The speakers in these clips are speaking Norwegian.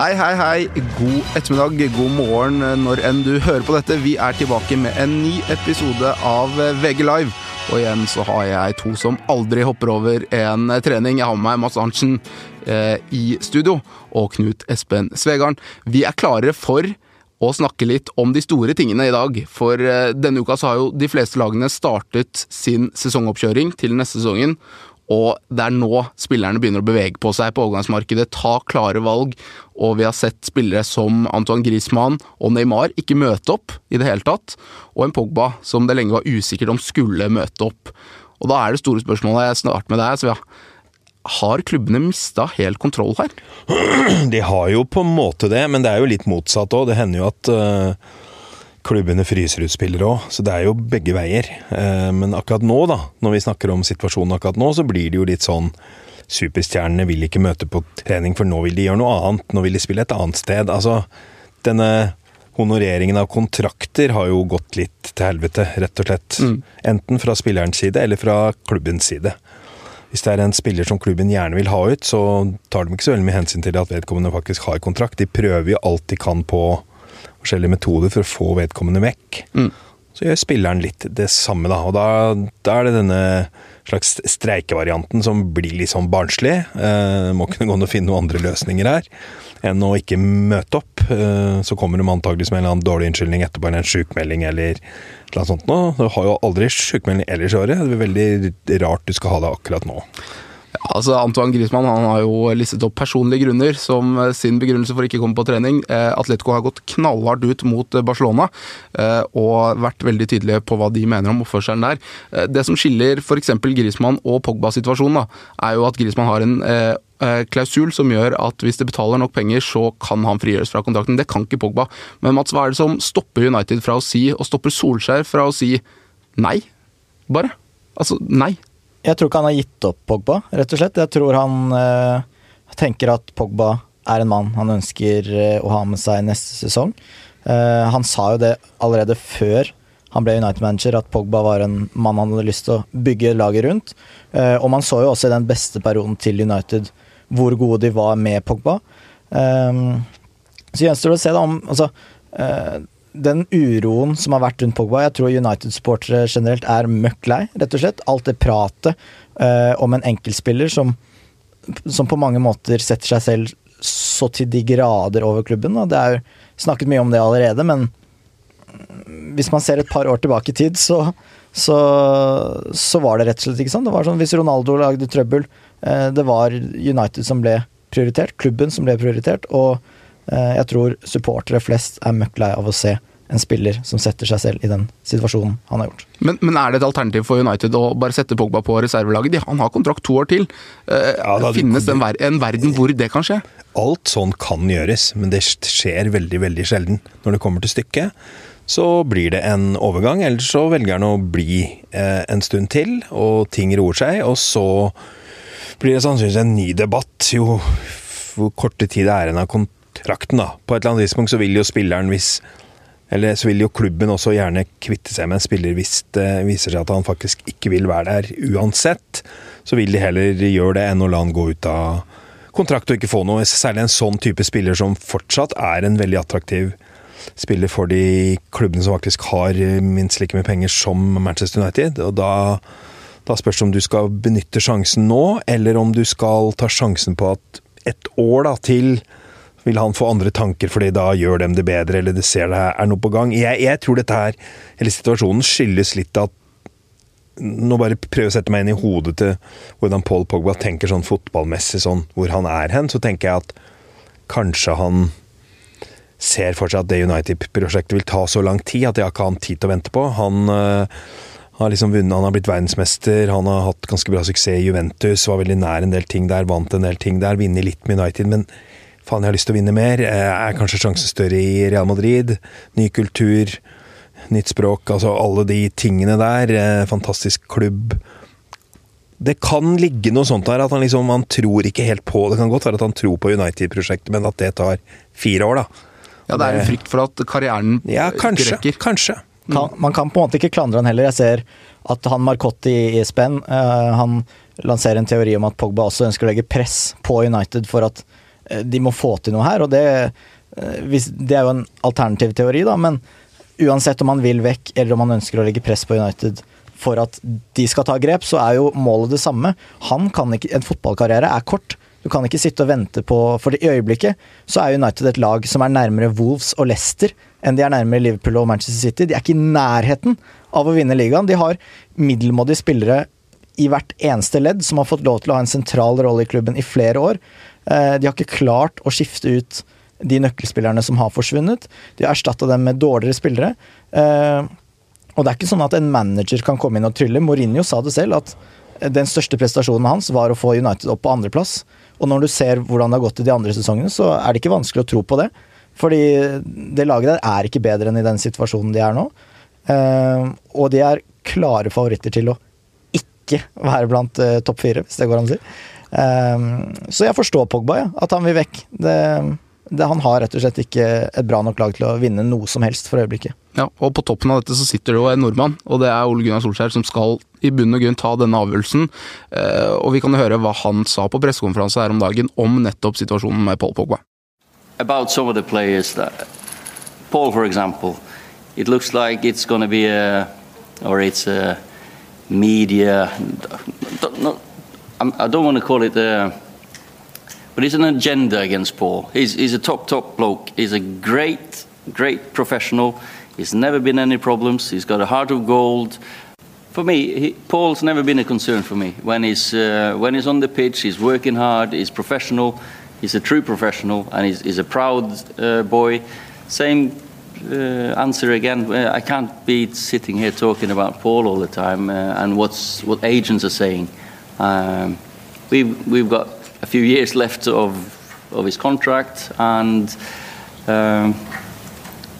Hei, hei, hei. God ettermiddag, god morgen når enn du hører på dette. Vi er tilbake med en ny episode av VG Live. Og igjen så har jeg to som aldri hopper over en trening. Jeg har med meg Mads Arntzen eh, i studio, og Knut Espen Svegarden. Vi er klare for å snakke litt om de store tingene i dag. For eh, denne uka så har jo de fleste lagene startet sin sesongoppkjøring til neste sesongen. Og det er nå spillerne begynner å bevege på seg på overgangsmarkedet, ta klare valg. Og vi har sett spillere som Antoine Griezmann og Neymar ikke møte opp i det hele tatt. Og en Pogba som det lenge var usikkert om skulle møte opp. Og da er det store spørsmålet, jeg starter med deg, så har klubbene mista helt kontroll her? De har jo på en måte det, men det er jo litt motsatt òg. Det hender jo at uh klubbene fryser ut spillere òg, så det er jo begge veier. Eh, men akkurat nå, da, når vi snakker om situasjonen akkurat nå, så blir det jo litt sånn Superstjernene vil ikke møte på trening, for nå vil de gjøre noe annet. Nå vil de spille et annet sted. Altså, denne honoreringen av kontrakter har jo gått litt til helvete, rett og slett. Mm. Enten fra spillerens side eller fra klubbens side. Hvis det er en spiller som klubben gjerne vil ha ut, så tar de ikke så veldig mye hensyn til at vedkommende faktisk har kontrakt. De prøver jo alt de kan på forskjellige metoder for å få vedkommende vekk. Mm. Så gjør spilleren litt det samme, da. Og da, da er det denne slags streikevarianten som blir litt sånn barnslig. Eh, må kunne gå an å finne noen andre løsninger her enn å ikke møte opp. Eh, så kommer de antakeligvis med en eller annen dårlig unnskyldning etterpå, eller en sjukmelding eller noe sånt Nå. Du har jo aldri sjukmelding ellers i året. Det er veldig rart du skal ha det akkurat nå. Altså, Antoine Griezmann han har jo listet opp personlige grunner som eh, sin begrunnelse for ikke å komme på trening. Eh, Atletico har gått knallhardt ut mot eh, Barcelona og vært veldig tydelige på hva de mener om oppførselen der. Det som skiller f.eks. Griezmann og Pogba-situasjonen, er jo at Griezmann har en klausul som gjør at hvis det betaler nok penger, så kan han frigjøres fra kontrakten. Det kan ikke Pogba. Men Mats, hva er det som stopper United fra å si, og stopper Solskjær fra å si nei, bare? Altså, nei. Jeg tror ikke han har gitt opp Pogba, rett og slett. Jeg tror han øh, tenker at Pogba er en mann han ønsker øh, å ha med seg neste sesong. Uh, han sa jo det allerede før han ble United-manager, at Pogba var en mann han hadde lyst til å bygge laget rundt. Uh, og man så jo også i den beste perioden til United hvor gode de var med Pogba. Uh, så gjenstår det å se da om altså, den uroen som har vært rundt Pogba Jeg tror United-sportere generelt er møkk lei, rett og slett. Alt det pratet uh, om en enkeltspiller som, som på mange måter setter seg selv så til de grader over klubben. Og det er jo snakket mye om det allerede, men hvis man ser et par år tilbake i tid, så, så, så var det rett og slett ikke sånn. Det var sånn hvis Ronaldo lagde trøbbel, uh, det var United som ble prioritert, klubben som ble prioritert. og jeg tror supportere flest er møkk lei av å se en spiller som setter seg selv i den situasjonen han har gjort. Men, men, er det et alternativ for United å bare sette Pogba på reservelaget? Han har kontrakt to år til. Eh, ja, da, Finnes det en, ver en, verden hvor det kan skje? Alt sånn kan gjøres, men det skjer veldig, veldig sjelden. Når det kommer til stykket, så blir det en overgang, Ellers så velger han å bli eh, en stund til, og ting roer seg, og så blir det sannsynligvis en ny debatt jo hvor korte tid det er igjen av kontrakt kontrakten, da. På et eller annet tidspunkt så vil jo spilleren hvis Eller så vil jo klubben også gjerne kvitte seg med en spiller hvis det viser seg at han faktisk ikke vil være der uansett. Så vil de heller gjøre det enn å la han gå ut av kontrakt og ikke få noe. Særlig en sånn type spiller som fortsatt er en veldig attraktiv spiller for de klubbene som faktisk har minst like mye penger som Manchester United. Og da, da spørs det om du skal benytte sjansen nå, eller om du skal ta sjansen på at et år da, til vil han få andre tanker fordi da gjør dem det bedre, eller de ser det er noe på gang? Jeg, jeg tror dette her, eller situasjonen skyldes litt at Nå bare prøver å sette meg inn i hodet til hvordan Paul Pogba tenker sånn fotballmessig, sånn hvor han er hen. Så tenker jeg at kanskje han ser for seg at det United-prosjektet vil ta så lang tid at jeg ikke han tid til å vente på. Han øh, har liksom vunnet, han har blitt verdensmester, han har hatt ganske bra suksess i Juventus, var veldig nær en del ting der, vant en del ting der, vunnet litt med United. men faen, jeg har lyst til å vinne mer. Eh, er kanskje sjansen større i Real Madrid? Ny kultur, nytt språk, altså alle de tingene der. Eh, fantastisk klubb. Det kan ligge noe sånt der at han liksom han tror ikke helt på Det kan godt være at han tror på United-prosjektet, men at det tar fire år, da. Ja, det er en frykt for at karrieren ja, kanskje, rekker. Kanskje. Mm. Kan, man kan på en måte ikke klandre han heller. Jeg ser at han Marcotti i ESPN uh, han lanserer en teori om at Pogba også ønsker å legge press på United for at eh, de må få til noe her, og det, eh, det er jo en alternativ teori, da, men uansett om man vil vekk, eller om man ønsker å legge press på United for at de skal ta grep, så er jo målet det samme. Han kan ikke, En fotballkarriere er kort. Du kan ikke sitte og vente på For i øyeblikket så er United et lag som er nærmere Wolves og Leicester enn de er nærmere Liverpool og Manchester City. De er ikke i nærheten av å vinne ligaen. De har middelmådige spillere i hvert eneste ledd som har fått lov til å ha en sentral rolle i klubben i flere år. Eh, de har ikke klart å skifte ut de nøkkelspillerne som har forsvunnet. De har erstatta dem med dårligere spillere. Eh, og det er ikke sånn at en manager kan komme inn og trylle. Mourinho sa det selv, at den største prestasjonen hans var å få United opp på andreplass. Og når du ser hvordan det har gått i de andre sesongene, så er det ikke vanskelig å tro på det. Fordi det laget der er ikke bedre enn i den situasjonen de er nå. Uh, og de er klare favoritter til å ikke være blant topp fire, hvis det går an å si. Uh, så jeg forstår Pogba, ja, at han vil vekk. Det, det, han har rett og slett ikke et bra nok lag til å vinne noe som helst for øyeblikket. Ja, og på toppen av dette så sitter det jo en nordmann, og det er Ole Gunnar Solskjær som skal i bunn og grunn ta denne avgjørelsen. og vi kan høre hva han sa på pressekonferanse her om dagen om nettopp situasjonen med Paul Pogba. about some of the players that Paul, for example, it looks like it's going to be a or it's a media. Not, I don't want to call it a, but it's an agenda against Paul. He's, he's a top top bloke. He's a great great professional. He's never been any problems. He's got a heart of gold. For me, he, Paul's never been a concern for me. When he's uh, when he's on the pitch, he's working hard. He's professional he's a true professional and he's, he's a proud uh, boy. Same uh, answer again. Uh, I can't be sitting here talking about Paul all the time uh, and what's what agents are saying. Um, we've we've got a few years left of of his contract, and um,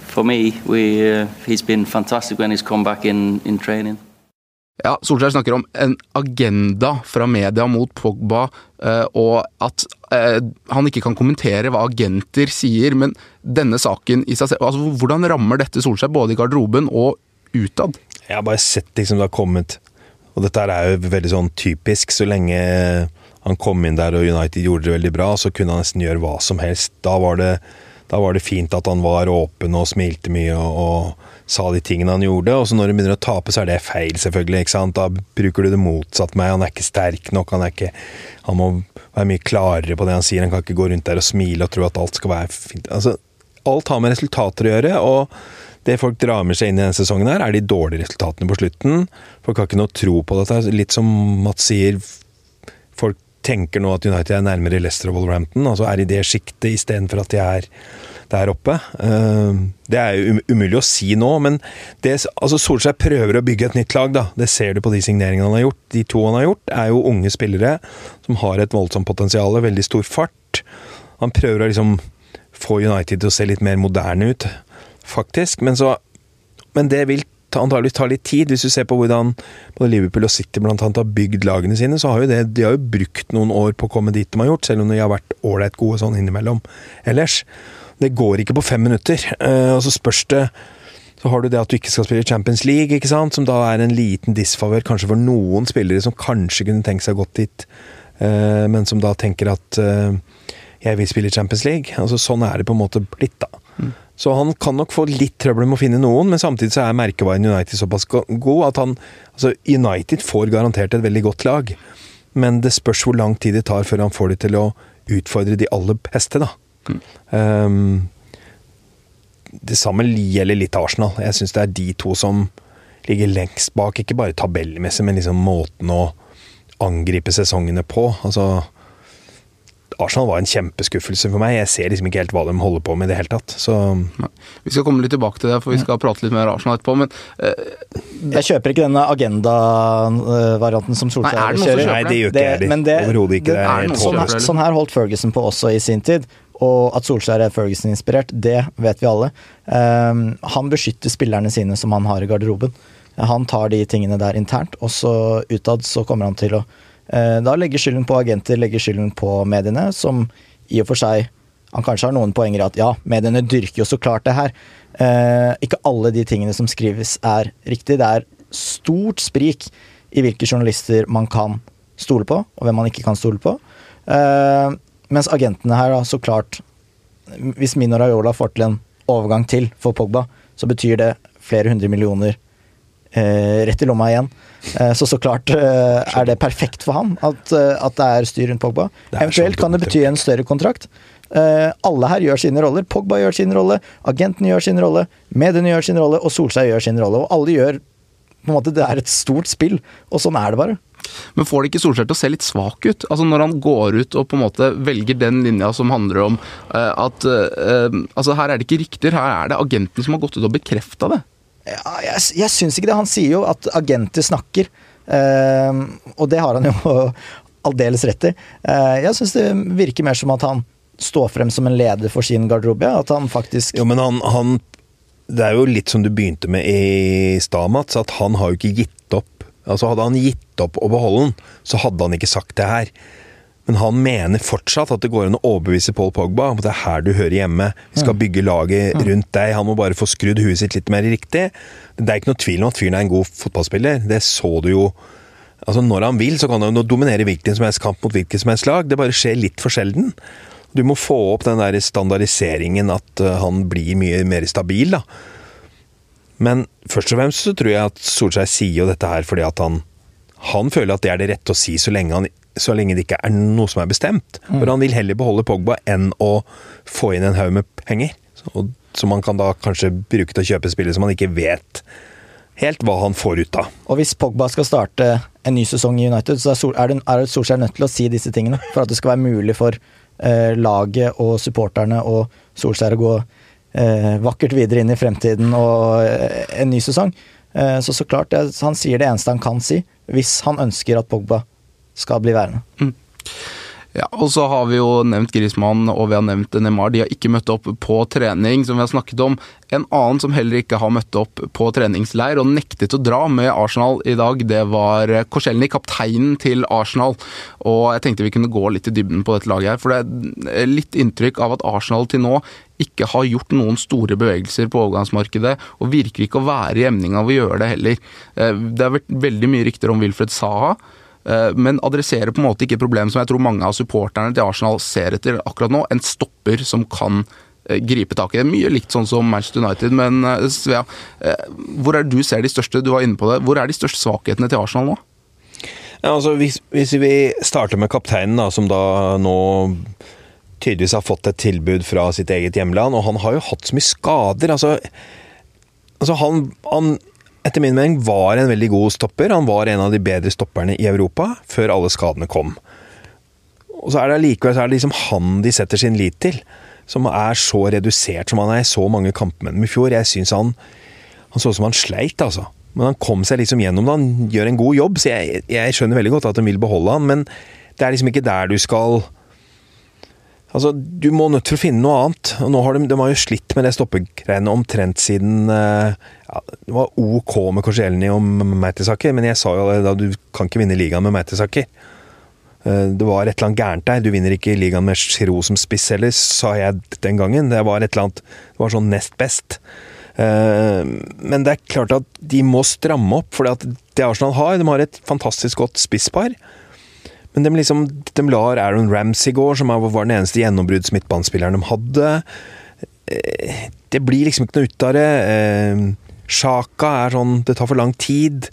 for me, we uh, he's been fantastic when he's come back in in training. Ja, Solskjær snakker om en agenda fra media mot Pogba, eh, og at eh, han ikke kan kommentere hva agenter sier. Men denne saken i seg selv, altså hvordan rammer dette Solskjær både i garderoben og utad? Jeg har bare sett liksom det har kommet Og dette er jo veldig sånn typisk. Så lenge han kom inn der og United gjorde det veldig bra, så kunne han nesten gjøre hva som helst. Da var det, da var det fint at han var åpen og smilte mye og, og sa de tingene han gjorde. Og så når han begynner å tape, så er det feil, selvfølgelig. ikke sant? Da bruker du det motsatt meg. Han er ikke sterk nok. Han er ikke Han må være mye klarere på det han sier. Han kan ikke gå rundt der og smile og tro at alt skal være fint. Altså, alt har med resultater å gjøre. og det folk drar med seg inn i denne sesongen, her, er de dårlige resultatene på slutten. Folk har ikke noe tro på dette. Litt som Mats sier, folk tenker nå at United er nærmere Leicester og Wolverhampton. altså Er i det sjiktet istedenfor at de er der oppe. Eh, det er jo umulig å si nå, men det, altså Solskjær prøver å bygge et nytt lag. da. Det ser du på de signeringene han har gjort. De to han har gjort, er jo unge spillere som har et voldsomt potensial, veldig stor fart. Han prøver å liksom få United til å se litt mer moderne ut, faktisk. Men, så, men det vil antakeligvis ta litt tid. Hvis du ser på hvordan både Liverpool og City blant annet har bygd lagene sine, så har jo det, de har jo brukt noen år på å komme dit de har gjort, selv om de har vært ålreit gode sånn innimellom ellers. Det går ikke på fem minutter. Uh, og så spørs det så har du det at du ikke skal spille Champions League, ikke sant? som da er en liten disfavør kanskje for noen spillere som kanskje kunne tenkt seg godt dit, uh, men som da tenker at uh, jeg vil spille Champions League. Altså Sånn er det på en måte blitt, da. Mm. Så han kan nok få litt trøbbel med å finne noen, men samtidig så er merkevaren United såpass god at han Altså, United får garantert et veldig godt lag, men det spørs hvor lang tid det tar før han får det til å utfordre de aller beste, da. Um, det samme gjelder litt Arsenal. Jeg syns det er de to som ligger lengst bak. Ikke bare tabellmessig, men liksom måten å angripe sesongene på. Altså Arsenal var en kjempeskuffelse for meg. Jeg ser liksom ikke helt hva de holder på med i det hele tatt. Så Vi skal komme litt tilbake til det, for vi skal prate litt mer Arsenal etterpå, men uh, Jeg kjøper ikke denne agenda-varianten som Solskjær kjører. Nei, det gjør ikke jeg heller. Overhodet ikke. Det, det, det sånn, sånn her holdt Ferguson på også i sin tid. Og at Solskjær er Ferguson-inspirert, det vet vi alle. Um, han beskytter spillerne sine som han har i garderoben. Han tar de tingene der internt, og så utad så kommer han til å da legger skylden på agenter, legger skylden på mediene, som i og for seg Han kanskje har noen poenger i at ja, mediene dyrker jo så klart det her. Uh, ikke alle de tingene som skrives er riktig. Det er stort sprik i hvilke journalister man kan stole på, og hvem man ikke kan stole på. Uh, mens agentene her, da, så klart Hvis Mino Raiola får til en overgang til for Pogba, så betyr det flere hundre millioner eh, rett i lomma igjen. Eh, så så klart eh, er det perfekt for han at, eh, at det er styr rundt Pogba. Eventuelt kan det bety en større kontrakt. Eh, alle her gjør sine roller. Pogba gjør sin rolle, agenten gjør sin rolle, mediene gjør sin rolle, og Solskjær gjør sin rolle. Og alle gjør på en måte, Det er et stort spill, og sånn er det bare. Men får det ikke Solskjær til å se litt svak ut? Altså Når han går ut og på en måte velger den linja som handler om eh, at eh, Altså Her er det ikke rykter, her er det agenten som har gått ut og bekrefta det. Jeg, jeg syns ikke det. Han sier jo at agenter snakker. Eh, og det har han jo aldeles rett i. Eh, jeg syns det virker mer som at han står frem som en leder for sin garderobe. At han faktisk Jo, men han, han Det er jo litt som du begynte med i stad, Mats, at han har jo ikke gitt opp. Altså Hadde han gitt opp å beholde den, så hadde han ikke sagt det her. Men han mener fortsatt at det går an å overbevise Paul Pogba om at det er her du hører hjemme. Vi skal bygge laget rundt deg. Han må bare få skrudd huet sitt litt mer riktig. Det er ikke noe tvil om at fyren er en god fotballspiller. Det så du jo Altså Når han vil, så kan han jo dominere hvilken som helst kamp mot hvilket som helst lag. Det bare skjer litt for sjelden. Du må få opp den der standardiseringen at uh, han blir mye mer stabil, da. Men først og fremst så tror jeg at Solskjær sier jo dette her fordi at han han føler at det er det rette å si så lenge, han, så lenge det ikke er noe som er bestemt. For han vil heller beholde Pogba enn å få inn en haug med penger. Som han kan da kanskje bruke til å kjøpe spillere som han ikke vet helt hva han får ut av. Og hvis Pogba skal starte en ny sesong i United, så er er Solskjær nødt til å si disse tingene for at det skal være mulig for eh, laget og supporterne og Solskjær å gå eh, vakkert videre inn i fremtiden og eh, en ny sesong. Eh, så så klart, han sier det eneste han kan si, hvis han ønsker at Pogba skal bli værende. Ja, og så har vi jo nevnt Griezmann og vi har nevnt Neymar. De har ikke møtt opp på trening, som vi har snakket om. En annen som heller ikke har møtt opp på treningsleir og nektet å dra med Arsenal i dag, det var Korselny, kapteinen til Arsenal. Og jeg tenkte vi kunne gå litt i dybden på dette laget her, for det er litt inntrykk av at Arsenal til nå ikke har gjort noen store bevegelser på overgangsmarkedet, og virker ikke å være i emninga av å gjøre det heller. Eh, Det har vært veldig mye rykter om Wilfred Saha. Eh, men adresserer på en måte ikke et problem som jeg tror mange av supporterne til Arsenal ser etter akkurat nå. En stopper som kan eh, gripe tak i det. Mye likt sånn som Manchester United, men eh, Svea, hvor er det du ser de største du var inne på det, hvor er de største svakhetene til Arsenal nå? Ja, altså hvis, hvis vi starter med kapteinen, da, som da nå tydeligvis har fått et tilbud fra sitt eget hjemland, og han har jo hatt så mye skader. Altså, altså han, han etter min mening var en veldig god stopper. Han var en av de bedre stopperne i Europa før alle skadene kom. Og så er det allikevel så er det liksom han de setter sin lit til. Som er så redusert som han er i så mange kampmenn med i fjor. Jeg syns han Han så ut som han sleit, altså. Men han kom seg liksom gjennom det. Han gjør en god jobb, så jeg, jeg skjønner veldig godt at de vil beholde han, men det er liksom ikke der du skal Altså, Du må nødt til å finne noe annet. og nå har De, de har jo slitt med det stoppegreiene omtrent siden eh, ja, Det var ok med Korsielny og Meitisaki, men jeg sa jo da du kan ikke vinne ligaen med Meitisaki. Eh, Det var et eller annet gærent der. Du vinner ikke ligaen med Giro som spiss heller, sa jeg den gangen. Det var et eller annet Det var sånn nest best. Eh, Men det er klart at de må stramme opp, for det Arsenal har, de har et fantastisk godt spisspar. Men de, liksom, de lar Aaron Ramsey gå, som var den eneste gjennombrudds midtbanespilleren de hadde. Eh, Det blir liksom ikke noe ut av det. Eh, Sjaka er sånn Det tar for lang tid.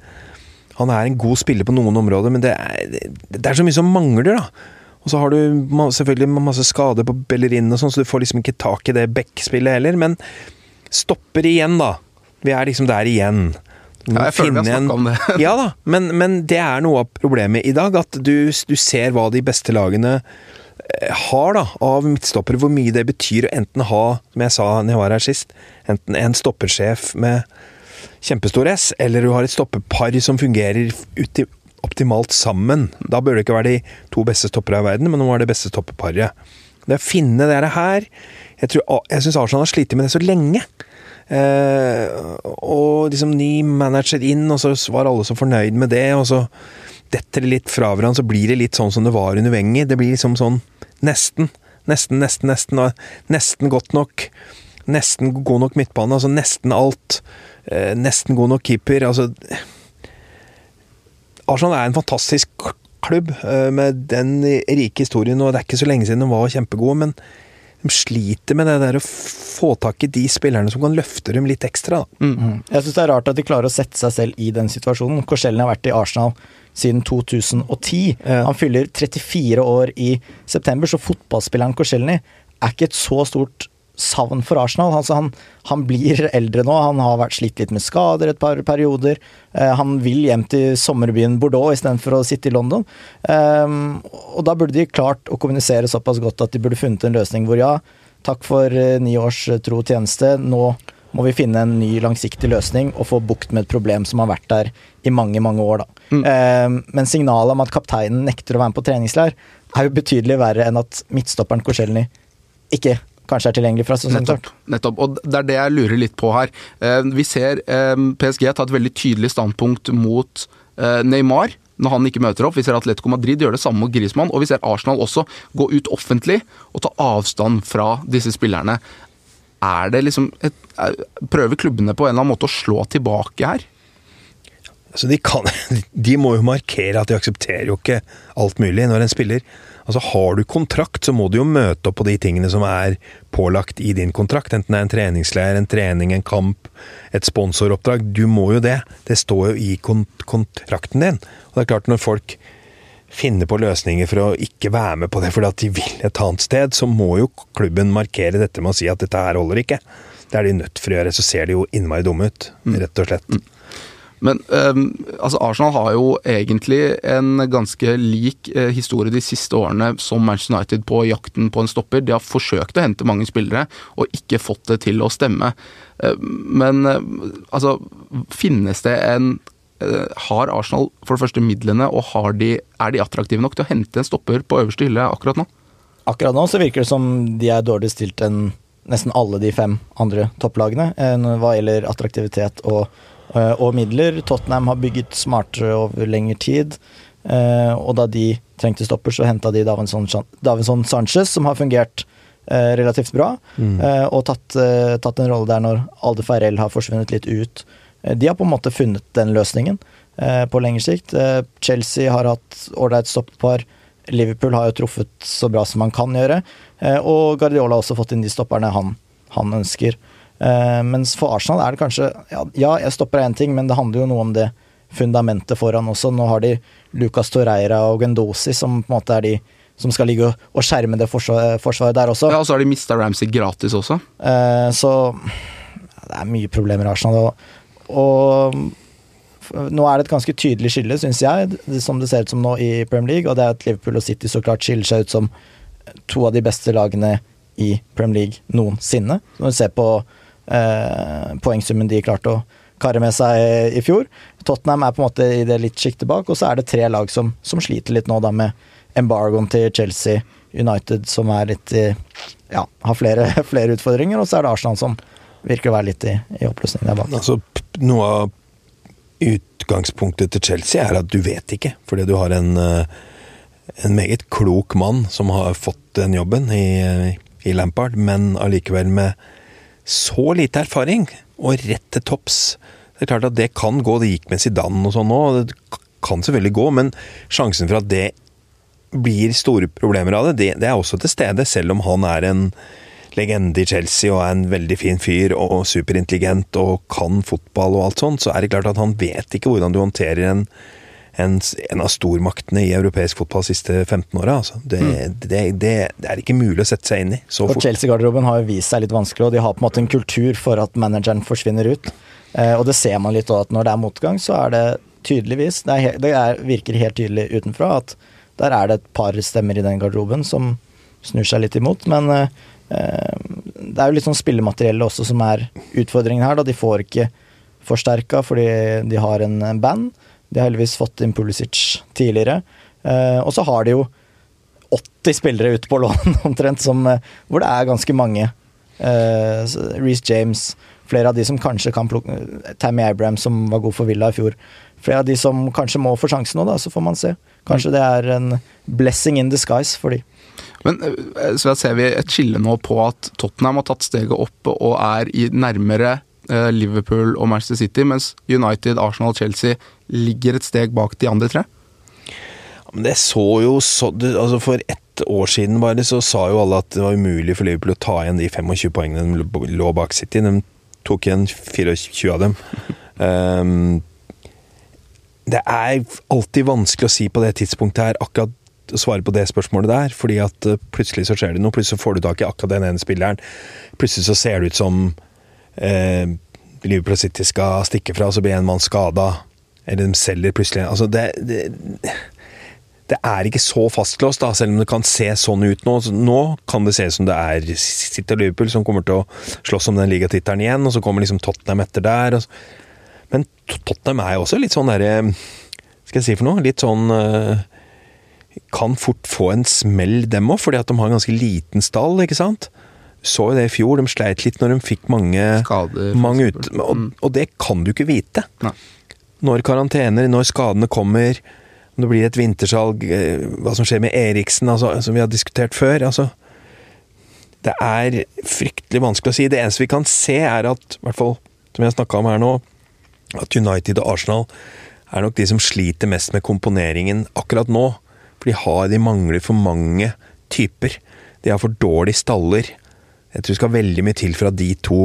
Han er en god spiller på noen områder, men det er, det er så mye som mangler, da. Og så har du selvfølgelig masse skader på Bellerin og sånn, så du får liksom ikke tak i det backspillet heller. Men stopper igjen, da. Vi er liksom der igjen. Ja, jeg føler vi har snakka om det. ja da, men, men det er noe av problemet i dag. At du, du ser hva de beste lagene eh, har da, av midtstoppere. Hvor mye det betyr å enten ha, som jeg sa når jeg var her sist, enten en stoppersjef med kjempestor S, eller du har et stoppepar som fungerer uti, optimalt sammen. Da bør det ikke være de to beste stoppere i verden, men nå er det beste stoppeparet. Det å finne det her Jeg, tror- jeg syns Arsenal har slitt med det så lenge. Eh, og liksom ny manager inn, og så var alle så fornøyd med det, og så detter det litt fra hverandre, så blir det litt sånn som det var under Wenger. Det blir liksom sånn nesten, nesten, nesten, nesten, nesten godt nok. Nesten god nok midtbane, altså nesten alt. Eh, nesten god nok keeper. Altså Arsenal er en fantastisk klubb eh, med den rike historien, og det er ikke så lenge siden de var kjempegode, men de sliter med det der å få tak i de spillerne som kan løfte dem litt ekstra. Mm. Jeg syns det er rart at de klarer å sette seg selv i den situasjonen. Korsellen har vært i Arsenal siden 2010. Ja. Han fyller 34 år i september, så fotballspilleren Korselny er ikke et så stort savn for Arsenal. Altså han, han blir eldre nå, han har vært slitt litt med skader et par perioder. Eh, han vil hjem til sommerbyen Bordeaux istedenfor å sitte i London. Eh, og da burde de klart å kommunisere såpass godt at de burde funnet en løsning hvor ja, takk for eh, ni års tro tro tjeneste, nå må vi finne en ny langsiktig løsning og få bukt med et problem som har vært der i mange, mange år, da. Um, men signalet om at kapteinen nekter å være med på treningsleir, er jo betydelig verre enn at midtstopperen Korselny ikke kanskje er tilgjengelig fra sesongstart. Nettopp, nettopp. Og det er det jeg lurer litt på her. Eh, Vi ser eh, PSG ta et veldig tydelig standpunkt mot eh, Neymar når han ikke møter opp. Vi ser Atletico Madrid gjøre det samme mot Griezmann, og vi ser Arsenal også gå ut offentlig og ta avstand fra disse spillerne. Er det liksom et, er- Prøver klubbene på en eller annen måte å slå tilbake her? Altså de, kan, de må jo markere at de aksepterer jo ikke alt mulig når en spiller. Altså Har du kontrakt, så må du jo møte opp på de tingene som er pålagt i din kontrakt. Enten det er en treningsleir, en trening, en kamp, et sponsoroppdrag. Du må jo det. Det står jo i kont kontrakten din. Og det er klart, når folk finner på løsninger for å ikke være med på det fordi at de vil et annet sted, så må jo klubben markere dette med å si at dette her holder ikke. Det er de nødt for å gjøre, så ser de jo innmari dumme ut, rett og slett. Men um, altså Arsenal har jo egentlig en ganske lik uh, historie de siste årene som Manchester United på jakten på en stopper. De har forsøkt å hente mange spillere og ikke fått det til å stemme. Uh, men uh, altså, finnes det en eh, Har Arsenal for det første midlene, og de, er de attraktive nok til å hente en stopper på øverste hylle akkurat nå? Akkurat nå så virker det som de er dårligere stilt enn nesten alle de fem andre topplagene hva gjelder attraktivitet og, og midler. Tottenham har bygget smartere over lengre tid. eh, Og da de trengte stopper, så henta de Davinson, Davinson Sanchez, som har fungert eh, relativt bra. mm. Og tatt, eh, tatt en rolle der når Alde Ferrell har forsvunnet litt ut. Eh, De har på en måte funnet den løsningen eh, på lengre sikt. Eh, Chelsea har hatt ålreit stoppar. Liverpool har jo truffet så bra som man kan gjøre. Eh, og Guardiola har også fått inn de stopperne han, han ønsker. Eh, mens for Arsenal er det kanskje Ja, ja jeg stopper én ting, men det handler jo noe om det fundamentet foran også. Nå har de Lucas Torreira og Gendosi som på en måte er de som skal ligge og, skjerme det forsvaret, forsvaret der også. Ja, Og så har de mista Ramsey gratis også. Eh, så det er mye problemer i Arsenal. Og, og nå er det et ganske tydelig skille, syns jeg, som det ser ut som nå i Premier League. Og det er at Liverpool og City så klart skiller seg ut som to av de beste lagene i Premier League noensinne. Når du ser på eh, poengsummen de klarte å karre med seg i fjor. Tottenham er på en måte i det litt sjiktet bak, og så er det tre lag som, som sliter litt nå, da med embargoen til Chelsea, United som er litt i ja, har flere, flere utfordringer, og så er det Arsenal som virker å være litt i, i oppløsning der bak. Altså, noe av utgangspunktet til Chelsea er at du vet ikke, fordi du har en, eh, en meget klok mann som har fått den jobben i, i Lampard, men allikevel med så lite erfaring, og rett til topps. Det er klart at det kan gå, det gikk med Zidane og sånn nå, det kan selvfølgelig gå, men sjansen for at det blir store problemer av det, det, det er også til stede, selv om han er en legende i Chelsea og er en veldig fin fyr og superintelligent og kan fotball og alt sånt, så er det klart at han vet ikke hvordan du håndterer en, en, en av stormaktene i europeisk fotball de siste 15 åra. Altså. Det, det, det, det er ikke mulig å sette seg inn i så Og fort. Chelsea-garderoben har jo vist seg litt vanskelig, og de har på en måte en kultur for at manageren forsvinner ut. Eh, og det ser man litt òg, at når det er motgang, så er det tydeligvis Det, er, det er, virker helt tydelig utenfra at der er det et par stemmer i den garderoben som snur seg litt imot. Men eh, det er jo litt sånn spillemateriellet også som er utfordringen her. da De får ikke forsterka fordi de har en band. De har heldigvis fått inn Pulisic tidligere. Eh, og så har de jo 80 spillere ute på lån, omtrent, som, eh, hvor det er ganske mange. Uh, Reece James, flere av de som kanskje kan plukke Tammy Abraham, som var god for Villa i fjor. Flere av de som kanskje må få sjansen nå, da, så får man se. Kanskje det er en blessing in disguise for de. Men så ser vi et skille nå på at Tottenham har tatt steget opp og er i nærmere Liverpool og Manchester City, mens United, Arsenal og Chelsea ligger et steg bak de andre tre. Men det så jo så altså For ett år siden bare så sa jo alle at det var umulig for Liverpool å ta igjen de 25 poengene de lå bak City. De tok igjen 24 av dem. Um, det er alltid vanskelig å si på det tidspunktet her akkurat å svare på det spørsmålet der, fordi at uh, plutselig så skjer det noe. Plutselig så får du tak i akkurat den ene spilleren. Plutselig så ser det ut som uh, Liverpool City skal stikke fra, og så blir en mann skada. Eller de selger plutselig Altså, det, det, det er ikke så fastlåst, da, selv om det kan se sånn ut nå. Nå kan det se ut som det er City og Liverpool som kommer til å slåss om den ligatittelen igjen, og så kommer liksom Tottenham etter der. Men Tottenham er jo også litt sånn derre Skal jeg si for noe? Litt sånn uh, kan fort få en smell, dem òg, fordi at de har en ganske liten stall, ikke sant. Så jo det i fjor, de sleit litt når de fikk mange Skader. mange ut, og, Mm. og, det kan du ikke vite. Nei. Når karantener, når skadene kommer, om det blir et vintersalg, eh, hva som skjer med Eriksen, altså, som vi har diskutert før. altså Det er fryktelig vanskelig å si. Det eneste vi kan se, er at, i hvert fall som jeg snakka om her nå, at United og Arsenal er nok de som sliter mest med komponeringen akkurat nå. For de har, de mangler for mange typer. De har for dårlige staller. Jeg tror det skal veldig mye til for at de to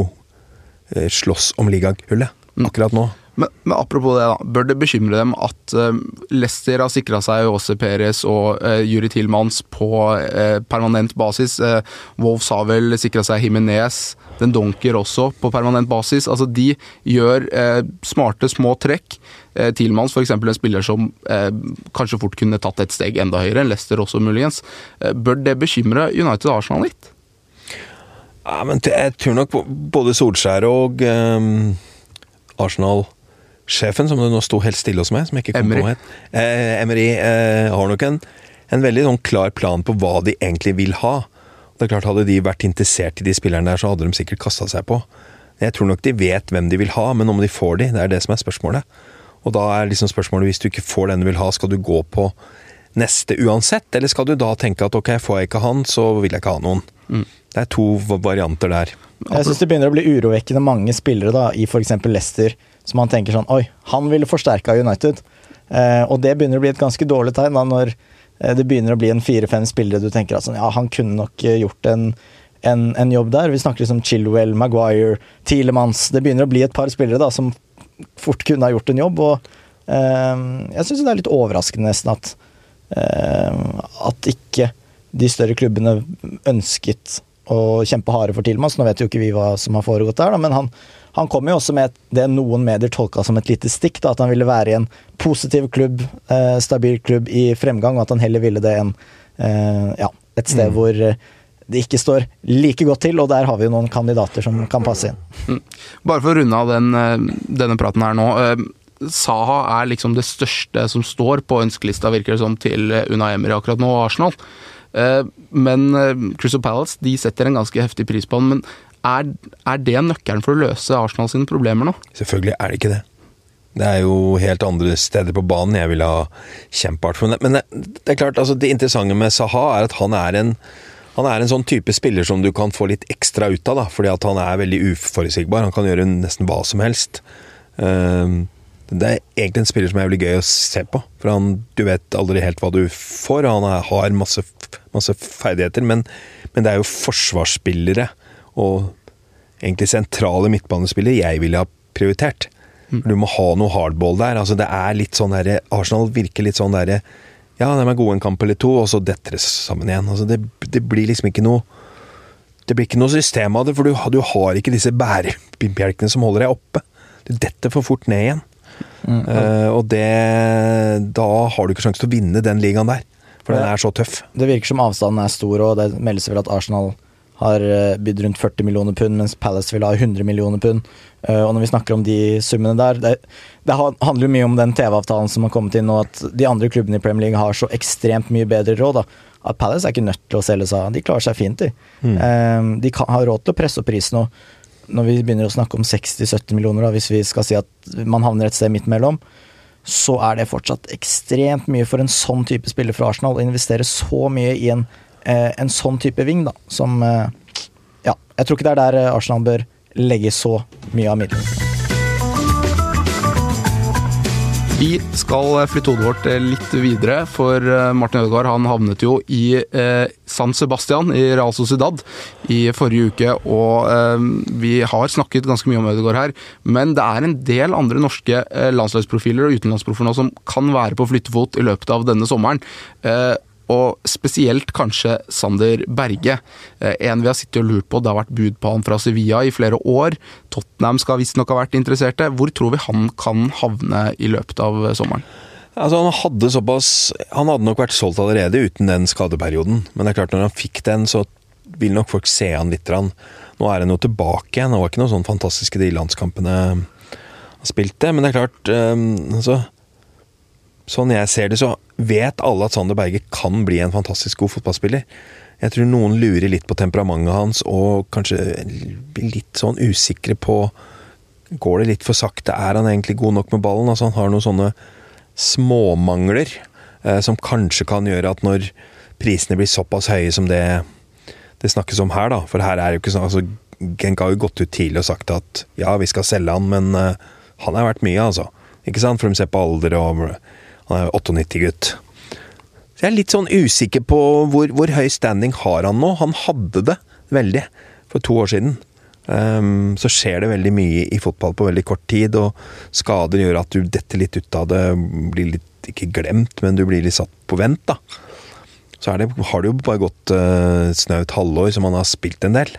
eh, slåss om ligagullet akkurat nå. Men, men apropos det, da. Bør det bekymre dem at uh, Leicester har sikra seg Jose Perez og uh, Juri Tilmans på uh, permanent basis? Uh, Wolves har vel sikra seg Himinez. Den Donker også på permanent basis. Altså, de gjør smarte, små trekk. Uh, Tilmans, f.eks. en spiller som kanskje fort kunne tatt et steg enda høyere. enn Leicester også, muligens. bør det bekymre United og Arsenal litt? Ja, men jeg tror nok både Solskjær og um, Arsenal-sjefen, som det nå sto helt stille hos meg, som jeg ikke kom Emery. på het, eh, Emery eh, har nok en, en veldig sånn klar plan på hva de egentlig vil ha. Det er klart Hadde de vært interessert i de spillerne der, så hadde de sikkert kasta seg på. Jeg tror nok de vet hvem de vil ha, men om de får de, det er det som er spørsmålet. Og da er liksom spørsmålet, hvis du ikke får den du vil ha, skal du gå på neste uansett? Eller skal du da tenke at ok, får jeg ikke han, så vil jeg ikke ha noen. Det er to varianter der. Jeg syns det begynner å bli urovekkende mange spillere da, i f.eks. Leicester som man tenker sånn Oi, han ville forsterka United. Eh, og det begynner å bli et ganske dårlig tegn da, når eh, det begynner å bli en fire-fem spillere du tenker at sånn, ja, han kunne nok eh, gjort en, en, en jobb der. Vi snakker liksom Chilwell, Maguire, Tilemans Det begynner å bli et par spillere da, som fort kunne ha gjort en jobb. Og eh, jeg syns det er litt overraskende nesten at, eh, at ikke de større klubbene ønsket å kjempe harde for Tilmans. Nå vet jo ikke vi hva som har foregått der, da, men han, han kom jo også med det noen medier tolka som et lite stikk. Da, at han ville være i en positiv klubb, eh, stabil klubb i fremgang, og at han heller ville det enn eh, ja, et sted Mm. hvor eh, det ikke står like godt til, og der har vi jo noen kandidater som kan passe inn. Bare for å runde av den, eh, denne praten her nå. eh, Saha er liksom det største som står på ønskelista, virker det som, til Una Unai Emery akkurat nå, og Arsenal. Eh, Men eh, Crystal Palace de setter en ganske heftig pris på han. Men er, er det nøkkelen for å løse Arsenal sine problemer nå? Selvfølgelig er det ikke det. Det er jo helt andre steder på banen jeg ville ha kjempehardt for. Men det, det er klart, altså det interessante med Saha er at han er en han er en sånn type spiller som du kan få litt ekstra ut av, da, fordi at han er veldig uforutsigbar. Han kan gjøre nesten hva som helst. Ehm, det er egentlig en spiller som er veldig gøy å se på, for han, du vet aldri helt hva du får. Han har masse, masse ferdigheter, men, men det er jo forsvarsspillere og egentlig sentrale midtbanespillere jeg ville ha prioritert. Du må ha noe hardball der. altså det er litt sånn der, Arsenal virker litt sånn derre Ja, de er gode en kamp eller to, og så detter det sammen igjen. altså det, det blir liksom ikke noe det blir ikke noe system av det, for du, du har ikke disse bærebjelkene som holder deg oppe. Du detter for fort ned igjen. Eh, og det Da har du ikke sjanse til å vinne den ligaen der. For den er så tøff. Det virker som avstanden er stor, og det meldes vel at Arsenal har eh, bydd rundt 40 millioner pund, mens Palace vil ha 100 millioner pund. Uh, Og når vi snakker om de summene der Det, det handler jo mye om den TV-avtalen som har kommet inn, og at de andre klubbene i Premier League har så ekstremt mye bedre råd. da At Palace er ikke nødt til å selge seg. De klarer seg fint, de. Eh, De kan, har råd til å presse opp prisen. Og når vi begynner å snakke om 60-70 millioner, da, hvis vi skal si at man havner et sted midt mellom, så er det fortsatt ekstremt mye for en sånn type spiller fra Arsenal å investere så mye i en, eh, en sånn type ving, da, som eh, Ja, jeg tror ikke det er der eh, Arsenal bør legge så mye av midlene. Vi skal flytte hodet vårt litt videre, for eh, Martin Ødegaard han havnet jo i eh, San Sebastian i Real Sociedad i forrige uke. Og eh, vi har snakket ganske mye om Ødegaard her, men det er en del andre norske eh, landslagsprofiler og utenlandsprofiler nå som kan være på flyttefot i løpet av denne sommeren. Eh, og spesielt kanskje Sander Berge. Eh, en vi har sittet og lurt på, det har vært bud på han fra Sevilla i flere år. Tottenham skal visstnok ha vært interesserte. Hvor tror vi han kan havne i løpet av sommeren? Altså, han hadde såpass Han hadde nok vært solgt allerede uten den skadeperioden. Men det er klart, når han fikk den, så vil nok folk se han litt. Nå er han jo tilbake igjen. Det var ikke noe sånn fantastiske de landskampene han spilte. Men det er klart altså, Sånn jeg ser det, så vet alle at Sander Berge kan bli en fantastisk god fotballspiller. Jeg tror noen lurer litt på temperamentet hans og kanskje blir litt sånn usikre på Går det litt for sakte? Er han egentlig god nok med ballen? Altså Han har noen sånne småmangler eh, som kanskje kan gjøre at når prisene blir såpass høye som det det snakkes om her, da For her er jo ikke sånn altså, Genk har jo gått ut tidlig og sagt at ja, vi skal selge han, men uh, han er verdt mye, altså. Ikke sant? For de ser på alder og han er 98-gutt. Så jeg er litt sånn usikker på hvor, hvor, høy standing har han nå. Han hadde det veldig for to år siden. Um, så skjer det veldig mye i fotball på veldig kort tid, og skader gjør at du detter litt ut av det. Blir litt, ikke glemt, men du blir litt satt på vent, da. Så det, har det jo bare gått uh, snaut halvår som han har spilt en del.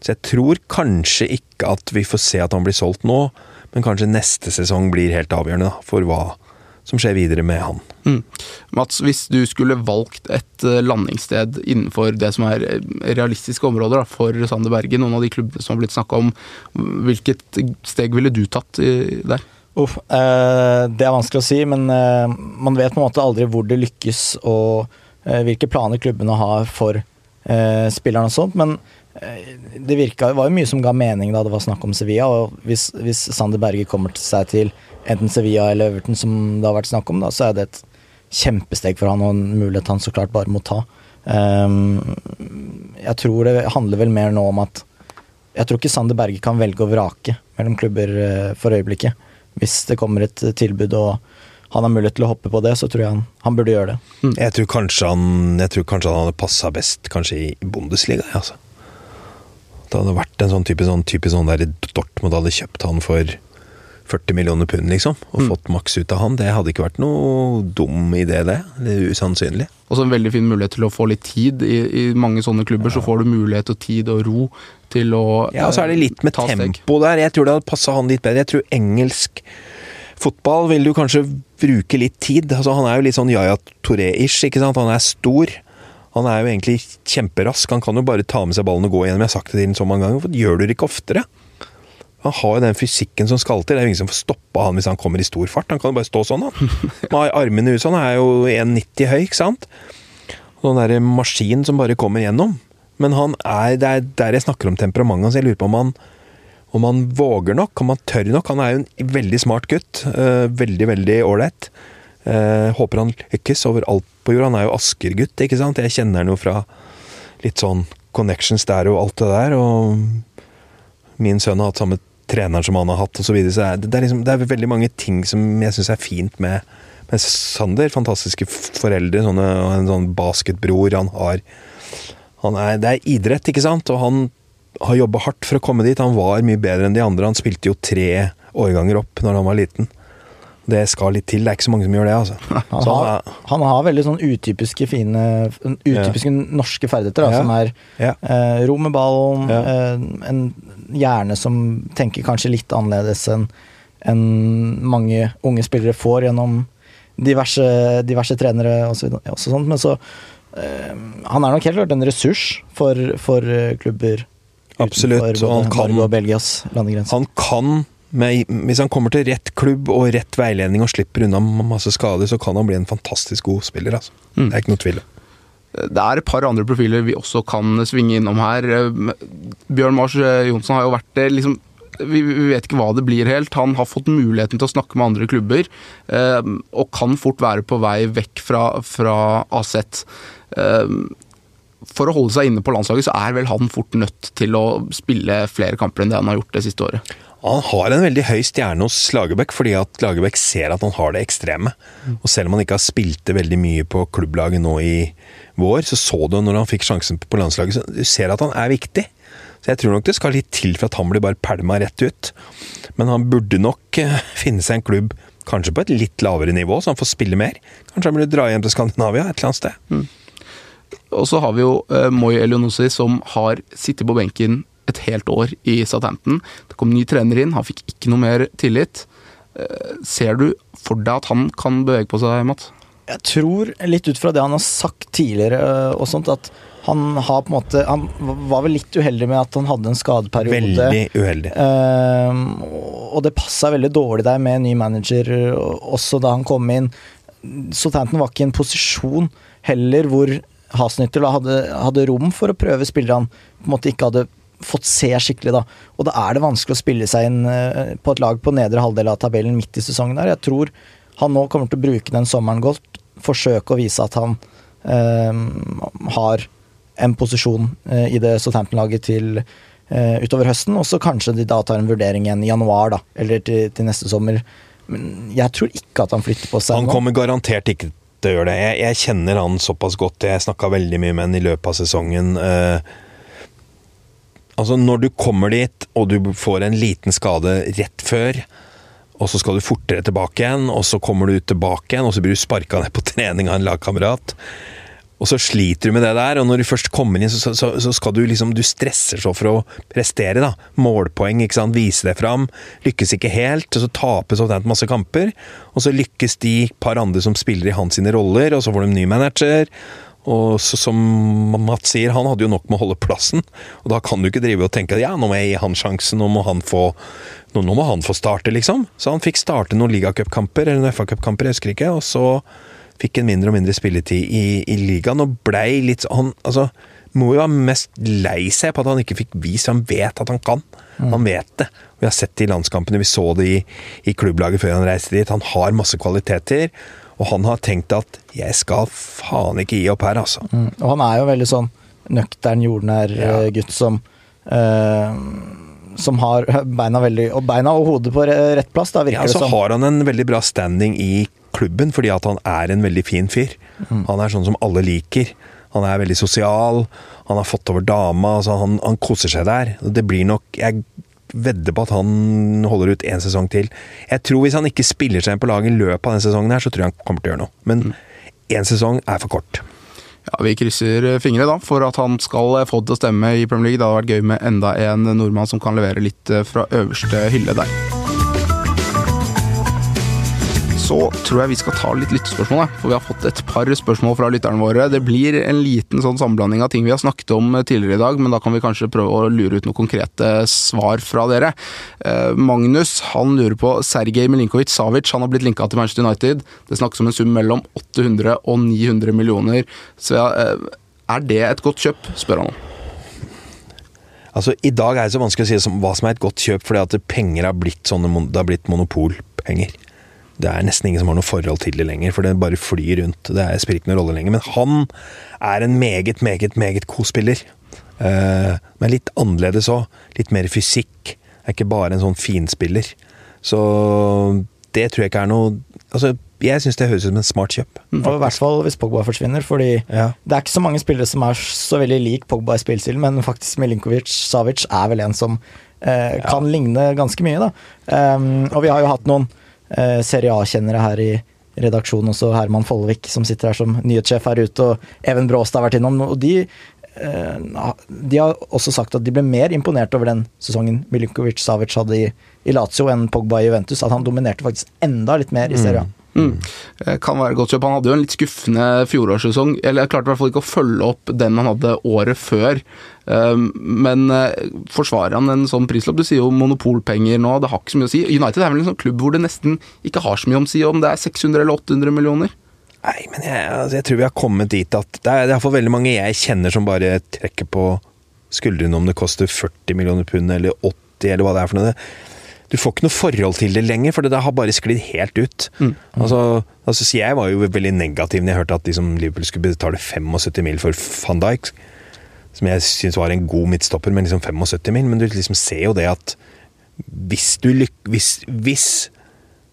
Så jeg tror kanskje ikke at vi får se at han blir solgt nå, men kanskje neste sesong blir helt avgjørende da, for hva, som skjer videre med han. Mm. Mats, hvis du skulle valgt et eh, landingssted innenfor det som er eh, realistiske områder da, for Sander Berge, noen av de klubbene som har blitt snakka om, hvilket steg ville du tatt der? Uff, eh, det er vanskelig å si, men eh, man vet på en måte aldri hvor det lykkes og eh, hvilke planer klubbene har for eh, spillerne og sånt. Men det virka, var jo mye som ga mening da det var snakk om Sevilla. og Hvis, hvis Sander Berge kommer til seg til enten Sevilla eller Everton, som det har vært snakk om, da, så er det et kjempesteg for han og en mulighet han så klart bare må ta. Um, jeg tror det handler vel mer nå om at Jeg tror ikke Sander Berge kan velge å vrake mellom klubber uh, for øyeblikket. Hvis det kommer et tilbud og han har mulighet til å hoppe på det, så tror jeg han, han burde gjøre det. Mm. Jeg, tror kanskje han, jeg tror kanskje han hadde passa best kanskje i Bundesliga. Altså. Det hadde vært en sånn type sånn, type sånn der Dortmund hadde kjøpt han for 40 millioner pund, liksom, og mm. fått maks ut av han. Det hadde ikke vært noe dum idé, det. Det er usannsynlig. Også en veldig fin mulighet til å få litt tid. I, i mange sånne klubber ja. så får du mulighet og tid og ro til å Ja, og så er det litt med tempo der. Jeg tror det hadde passa han litt bedre. Jeg tror engelsk fotball vil du kanskje bruke litt tid. Altså, han er jo litt sånn Yaya Touré-ish, ikke sant. Han er stor. Han er jo egentlig kjemperask. Han kan jo bare ta med seg ballen og gå igjennom. Jeg har sagt det til ham så mange ganger. Hvorfor gjør du det ikke oftere? Han har jo den fysikken som skal til. Det er jo ingen som får stoppa han hvis han kommer i stor fart. Han kan jo bare stå sånn, han. Med armene ut sånn. Han er jo 1,90 høy, ikke sant. Og den derre maskin som bare kommer gjennom. Men han er, det er der jeg snakker om temperamentet hans. Jeg lurer på om han, om han våger nok, om han tør nok. Han er jo en veldig smart gutt. Uh, veldig, veldig ålreit. Uh, håper han lykkes overalt på jorda. Han er jo Asker-gutt, ikke sant. Jeg kjenner han jo fra litt sånn connections der og alt det der. Og min sønn har hatt samme treneren som han har hatt, osv. Så, videre. så er det, det, er liksom, det er veldig mange ting som jeg syns er fint med, med Sander. Fantastiske foreldre, sånne, en sånn basketbror han har. Han er, det er idrett, ikke sant? Og han har jobba hardt for å komme dit. Han var mye bedre enn de andre. Han spilte jo tre årganger opp når han var liten det skal litt til. Det er ikke så mange som gjør det, altså. Han, har, han har, veldig sånn utypiske fine Utypiske ja. norske ferdigheter, da, ja. som er ja. eh, ro med ballen, eh, en hjerne som tenker kanskje litt annerledes enn en mange unge spillere får gjennom diverse, diverse trenere og så videre, også sånt. Men så øh, Han er nok helt klart en ressurs for, for eh, klubber Absolutt. utenfor både Norge og Belgias landegrense. Han kan med, hvis han kommer til rett klubb og rett veiledning og slipper unna masse skader, så kan han bli en fantastisk god spiller. Altså. Mm. Det er ikke noe tvil Det er et par andre profiler vi også kan svinge innom her. Bjørn Mars Johnsen har jo vært liksom vi vet ikke hva det blir helt. Han har fått muligheten til å snakke med andre klubber, og kan fort være på vei vekk fra, fra AZ. for å holde seg inne på landslaget, så er vel han fort nødt til å spille flere kamper enn det han har gjort det siste året. Han har en veldig høy stjerne hos Lagerbäck, fordi at Lagerbäck ser at han har det ekstreme. Og selv om han ikke har spilt det veldig mye på klubblaget nå i vår, så så du når han fikk sjansen på landslaget, så du ser at han er viktig. Så jeg tror nok det skal litt til for at han blir bare pælma rett ut. Men han burde nok eh, finne seg en klubb kanskje på et litt lavere nivå, så han får spille mer. Kanskje han burde dra hjem til Skandinavia et eller annet sted. Og så har vi jo uh, Moi Elionossi som har sittet på benken et helt år i Southampton. Det kom ny trener inn, han fikk ikke noe mer tillit. Uh, ser du for deg at han kan bevege på seg, Matt? Jeg tror, litt ut fra det han har sagt tidligere øh, og sånt, at han har på en måte Han var vel litt uheldig med at han hadde en skadeperiode. Veldig uheldig. Ehm, og det passa veldig dårlig der med en ny manager også da han kom inn. Southampton var ikke i en posisjon heller hvor Hasnytter hadde, hadde rom for å prøve spillere han på en måte ikke hadde fått se skikkelig, da. Og da er det vanskelig å spille seg inn eh, på et lag på nedre halvdel av tabellen midt i sesongen der. Jeg tror han nå kommer til å bruke den sommeren godt, forsøke å vise at han eh, har en posisjon eh, i det Southampton-laget til eh, utover høsten, og så kanskje de da tar en vurdering igjen i januar, da, eller til, til neste sommer. Men jeg tror ikke at han flytter på seg Han nå. kommer garantert ikke til å gjøre det. Jeg, jeg kjenner han såpass godt. Jeg snakka veldig mye med han i løpet av sesongen. Eh, altså, når du kommer dit, og du får en liten skade rett før, og så skal du fortere tilbake igjen, og så kommer du tilbake igjen, og så blir du sparka ned på trening av en lagkamerat. Og så sliter du med det der, og når du først kommer inn, så, så, så skal du liksom Du stresser så for å prestere, da. Målpoeng, ikke sant. Vise deg fram. Lykkes ikke helt, og så tapes Southampton masse kamper. Og så lykkes de par andre som spiller i hans sine roller, og så får de ny manager. Og så, som Mats sier, han hadde jo nok med å holde plassen. Og da kan du ikke drive og tenke ja, nå må jeg gi han sjansen, nå må han få nå, nå må han få starte, liksom. Så han fikk starte noen ligacupkamper, eller noen FA-cupkamper, jeg husker ikke. Og så fikk han mindre og mindre spilletid i, i ligaen, og blei litt sånn altså, må jo være mest lei seg på at han ikke fikk vist, han vet at han kan. Han vet det. Vi har sett det i landskampene, vi så det i, i klubblaget før han reiste dit. Han har masse kvaliteter, og han har tenkt at 'jeg skal faen ikke gi opp her', altså. Mm. Og han er jo veldig sånn nøktern, jordnær Ja. eh, gutt som eh, Som har beina veldig Og beina og hodet på rett plass, da, virker Ja, så det som. har han en veldig bra standing i klubben, fordi at han er en veldig fin fyr. Han er sånn som alle liker. Han er veldig sosial, han har fått over dama, altså han, han koser seg der. Det blir nok Jeg vedder på at han holder ut én sesong til. Jeg tror hvis han ikke spiller seg inn på laget i løpet av denne sesongen, her, så tror jeg han kommer til å gjøre noe. Men én sesong er for kort. Ja, Vi krysser fingre da for at han skal få det til å stemme i Premier League. Det hadde vært gøy med enda en nordmann som kan levere litt eh, fra øverste hylle der. Så tror jeg vi skal ta litt lyttespørsmål, for vi har fått et par spørsmål fra lytterne våre. Det blir en liten sånn sammenblanding av ting vi har snakket om tidligere i dag, men da kan vi kanskje prøve å lure ut noen konkrete svar fra dere. Eh, Magnus han lurer på Sergej Milinkovic Savic. Han har blitt linka til Manchester United. Det snakkes om en sum mellom 800 og 900 millioner. Så eh, er det et godt kjøp, spør han om. Altså, I dag er det så vanskelig å si hva som er et godt kjøp, fordi at penger har blitt sånne, det har blitt monopolpenger. Det er nesten ingen som har noe forhold til det lenger, for det bare flyr rundt. Det er- spiller ikke noen rolle lenger. Men han er en meget, meget, meget god spiller. Uh, men litt annerledes òg. Litt mer fysikk. Er ikke bare en sånn finspiller. Så det tror jeg ikke er noe Altså, jeg syns det høres ut som en smart kjøp. Og i hvert fall hvis Pogba forsvinner, fordi Ja. det er ikke så mange spillere som er så veldig lik Pogba i spillestilen, men faktisk Milinkovic Savic er vel en som eh, kan ligne ganske mye, da. Um, og vi har jo hatt noen eh, Serie A-kjennere her i redaksjonen også, Herman Follevik som sitter her som nyhetssjef her ute, og Even Bråstad har vært innom, og de eh, de har også sagt at de ble mer imponert over den sesongen Milinkovic Savic hadde i, i Lazio enn Pogba i Juventus. At han dominerte faktisk enda litt mer i Serie A. Mm. Eh, Kan være godt kjøp. Han hadde jo en litt skuffende fjorårssesong. Eller jeg klarte i hvert fall ikke å følge opp den han hadde året før. Um, Men eh, forsvarer han en sånn prislapp? Du sier jo monopolpenger nå, det har ikke så mye å si. United er vel en sånn klubb hvor det nesten ikke har så mye om å si om det er 600 eller 800 millioner? Nei, men jeg, altså, jeg tror vi har kommet dit at det er iallfall veldig mange jeg kjenner som bare trekker på skuldrene om det koster 40 millioner pund eller 80 eller hva det er for noe. Du får ikke noe forhold til det lenger, for det har bare sklidd helt ut. Altså, altså, så Jeg var jo veldig negativ når jeg hørte at liksom, Liverpool skulle betale 75 mil for van Dijk. Som jeg syns var en god midtstopper, men liksom 75 mil. Men du liksom ser jo det at hvis, du lyk hvis, hvis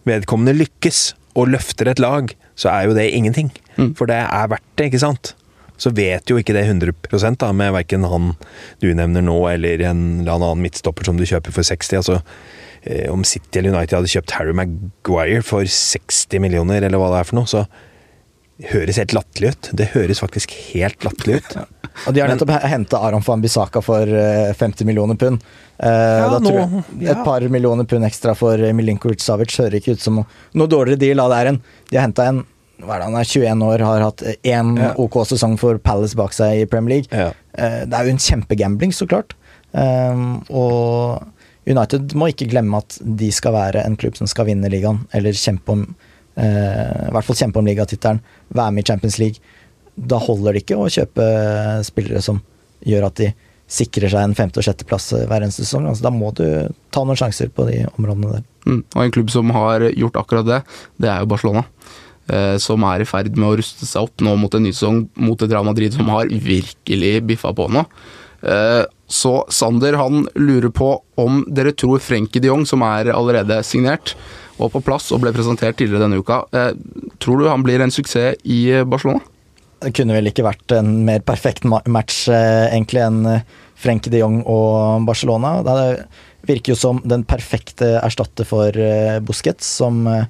vedkommende lykkes og løfter et lag, så er jo det ingenting. For det er verdt det, ikke sant? Så vet jo ikke det 100 da, med verken han du nevner nå, eller en eller annen midtstopper som du kjøper for 60. altså Om City eller United hadde kjøpt Harry Maguire for 60 millioner, eller hva det er for noe, så høres helt latterlig ut. Det høres faktisk helt latterlig ut. Og de har nettopp henta Aron van Bissaka for eh, 50 millioner pund. Eh, da nå- tror jeg ja. Et par millioner pund ekstra for eh, Milinkovic Savic hører ikke ut som noe, dårligere deal. av det er en, de har henta en hva er det, han er 21 år, har hatt én Ja. OK sesong for Palace bak seg i Premier League. Ja. Eh, det er jo en kjempegambling, så klart. Og United må ikke glemme at de skal være en klubb som skal vinne ligaen, eller kjempe om eh, I hvert fall kjempe om ligatittelen, være med i Champions League. Da holder det ikke å kjøpe spillere som gjør at de sikrer seg en femte- og sjetteplass hver eneste sesong. Altså, da må du ta noen sjanser på de områdene der. Mm. Og en klubb som har gjort akkurat det, det er jo Barcelona. Eh, som er i ferd med å ruste seg opp nå mot en ny sesong mot et Real Madrid som har virkelig biffa på nå. Eh, så Sander han lurer på om dere tror Frenkie de Jong, som er allerede signert og på plass og ble presentert tidligere denne uka, eh, tror du han blir en suksess i Barcelona? Det kunne vel ikke vært en mer perfekt match eh, egentlig enn eh, Frenkie de Jong og Barcelona. Det virker jo som den perfekte erstatter for eh, Busquets, som eh,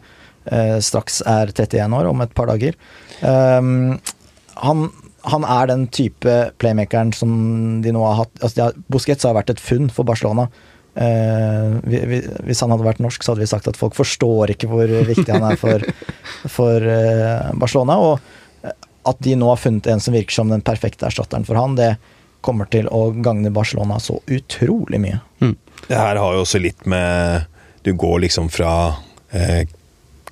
eh, straks er 31 år, om et par dager. Um, han, han er den type playmakeren som de nå har hatt altså har, Busquets har vært et funn for Barcelona. Uh, vi, vi, hvis han hadde vært norsk, så hadde vi sagt at folk forstår ikke hvor viktig han er for, for uh, Barcelona. Og eh, at de nå har funnet en som virker som den perfekte erstatteren for han, det kommer til å gagne Barcelona så utrolig mye. Det her har jo også litt med Du går liksom fra eh,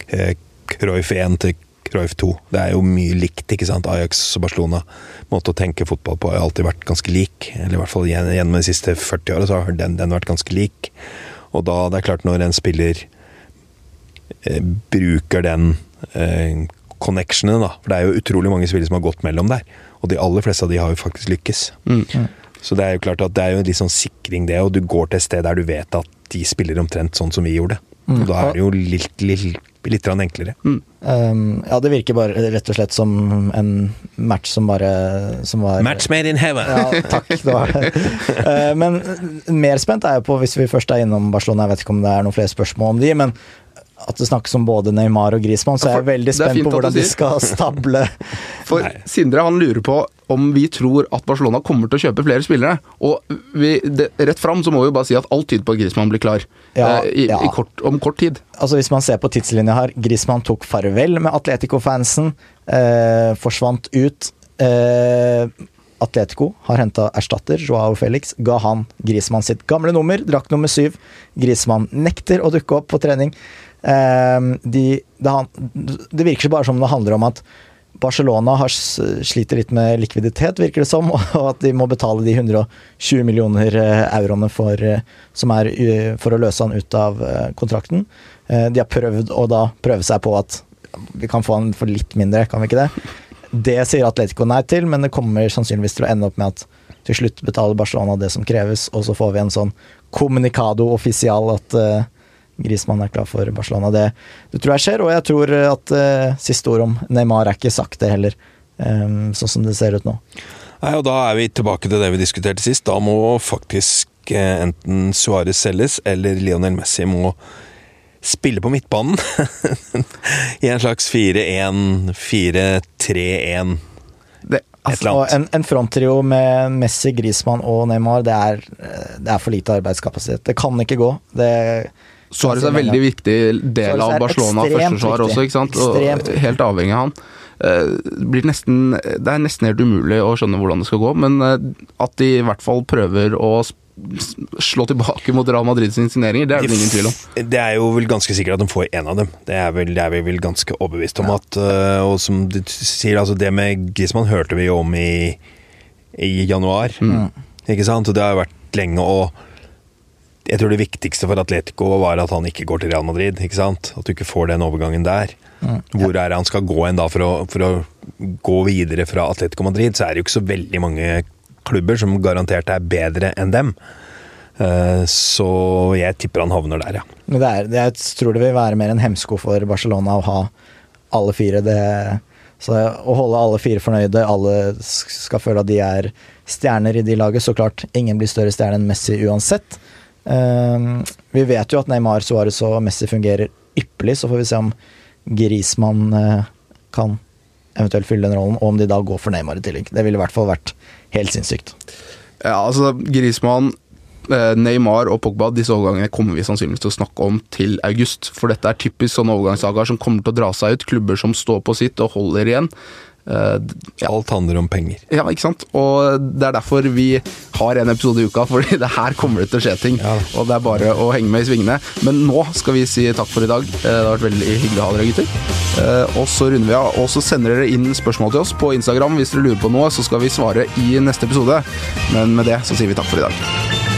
eh, Cruyff 1 til Cruyff 2. Det er jo mye likt, ikke sant? Ajax og Barcelona. Måte å tenke fotball på har alltid vært ganske lik. Eller i hvert fall gjennom de siste 40 åra så har den, den vært ganske lik. Og da, det er klart, når en spiller eh, bruker den eh, connectionen, da. For det er jo utrolig mange spillere som har gått mellom der. Og de aller fleste av de har jo faktisk lykkes. Så det er jo klart at det er jo en litt sånn sikring, det. Og du går til et sted der du vet at de spiller omtrent sånn som vi gjorde. Og da er det jo litt, litt, litt enklere. enklere. Um, ja, det virker bare rett og slett som en match som bare som var, Match made in heaven! Ja, takk. Det var det. Eh, Men mer spent er jeg på, hvis vi først er innom Barcelona, jeg vet ikke om det er noen flere spørsmål om de, men at det snakkes om både Neymar og Griezmann, så jeg er jeg veldig spent på hvordan de skal stable For Nei. Sindre han lurer på om vi tror at Barcelona kommer til å kjøpe flere spillere. Og vi, det, rett fram så må vi jo bare si at alt tyder på at Griezmann blir klar Ja, eh, i, ja. i kort, om kort tid. Altså Hvis man ser på tidslinja her, Griezmann tok farvel med Atletico-fansen, eh, forsvant ut. Eh, Atletico har henta erstatter, Joao Felix, ga han Griezmann sitt gamle nummer, drakk nummer syv. Griezmann nekter å dukke opp på trening. Eh, de, det, det virker bare som det handler om at Barcelona har sliter litt med likviditet, virker det som, og at de må betale de 120 millioner eh, euroene for, eh, som er eh, for å løse han ut av kontrakten. De har prøvd å da prøve seg på at vi kan få han for litt mindre, kan vi ikke det? Det sier Atletico nei til, men det kommer sannsynligvis til å ende opp med at til slutt betaler Barcelona det som kreves, og så får vi en sånn kommunikado offisial at uh, Griezmann er klar for Barcelona. Det, det tror jeg skjer, og jeg tror at uh, siste ord om Neymar er ikke sagt, det heller. Um, sånn som det ser ut nå. Nei, og Da er vi tilbake til det vi diskuterte sist. Da må faktisk uh, enten Suárez selges, eller Lionel Messi må spille på midtbanen. I en slags 4-1, 4-3-1. Altså, en, en fronttrio med Messi, Griezmann og Neymar, det er, eh, det er for lite arbeidskapasitet. Det kan ikke gå. Det Suárez er en veldig viktig del av Barcelona førstesvar også, ikke sant? Og helt avhengig av han. Eh, nesten, det er nesten helt umulig å skjønne hvordan det skal gå, men eh, at de i hvert fall prøver å slå tilbake mot Real Madrid-insigneringer, signeringer, det er det ingen tvil om. Det er jo vel ganske sikkert at de får en av dem. Det er, vel, det er vi vel ganske overbevist om. at, øh, Og som du sier, altså det med Griezmann hørte vi jo om i, i januar. Mm. Ikke sant? Og det har jo vært lenge. og jeg tror det viktigste for Atletico var at han ikke går til Real Madrid. ikke sant? At du ikke får den overgangen der. Hvor er det han skal gå hen da for å, for å gå videre fra Atletico Madrid? Så er det jo ikke så veldig mange klubber som garantert er bedre enn dem. Eh, Så jeg tipper han havner der, ja. Men det er, jeg tror det vil være mer en hemsko for Barcelona å ha alle fire. Det, så å holde alle fire fornøyde, alle skal føle at de er stjerner i de laget. Så klart, ingen blir større stjerne enn Messi uansett. Ehm, vi vet jo at Neymar, Suárez og Messi fungerer ypperlig, så får vi se om Grismann eh, kan eventuelt fylle den rollen, og om de da går for Neymar i tillegg. Det ville i hvert fall vært helt sinnssykt. Ja, altså Grismann eh, Neymar og Pogba, disse overgangene kommer vi sannsynligvis til å snakke om til august. For dette er typisk sånne overgangssagaer som kommer til å dra seg ut. Klubber som står på sitt og holder igjen. Eh, ja, Alt handler om penger. ja, ikke sant? Og det er derfor vi har en episode i uka, fordi det her kommer det til å skje ting. Ja. Og det er bare å henge med i svingene. Men nå skal vi si takk for i dag. Eh, Det har vært veldig hyggelig å ha dere, gutter. Uh, Og så runder vi av, og så sender dere inn spørsmål til oss på Instagram hvis dere lurer på noe, så skal vi svare i neste episode. Men med det så sier vi takk for i dag.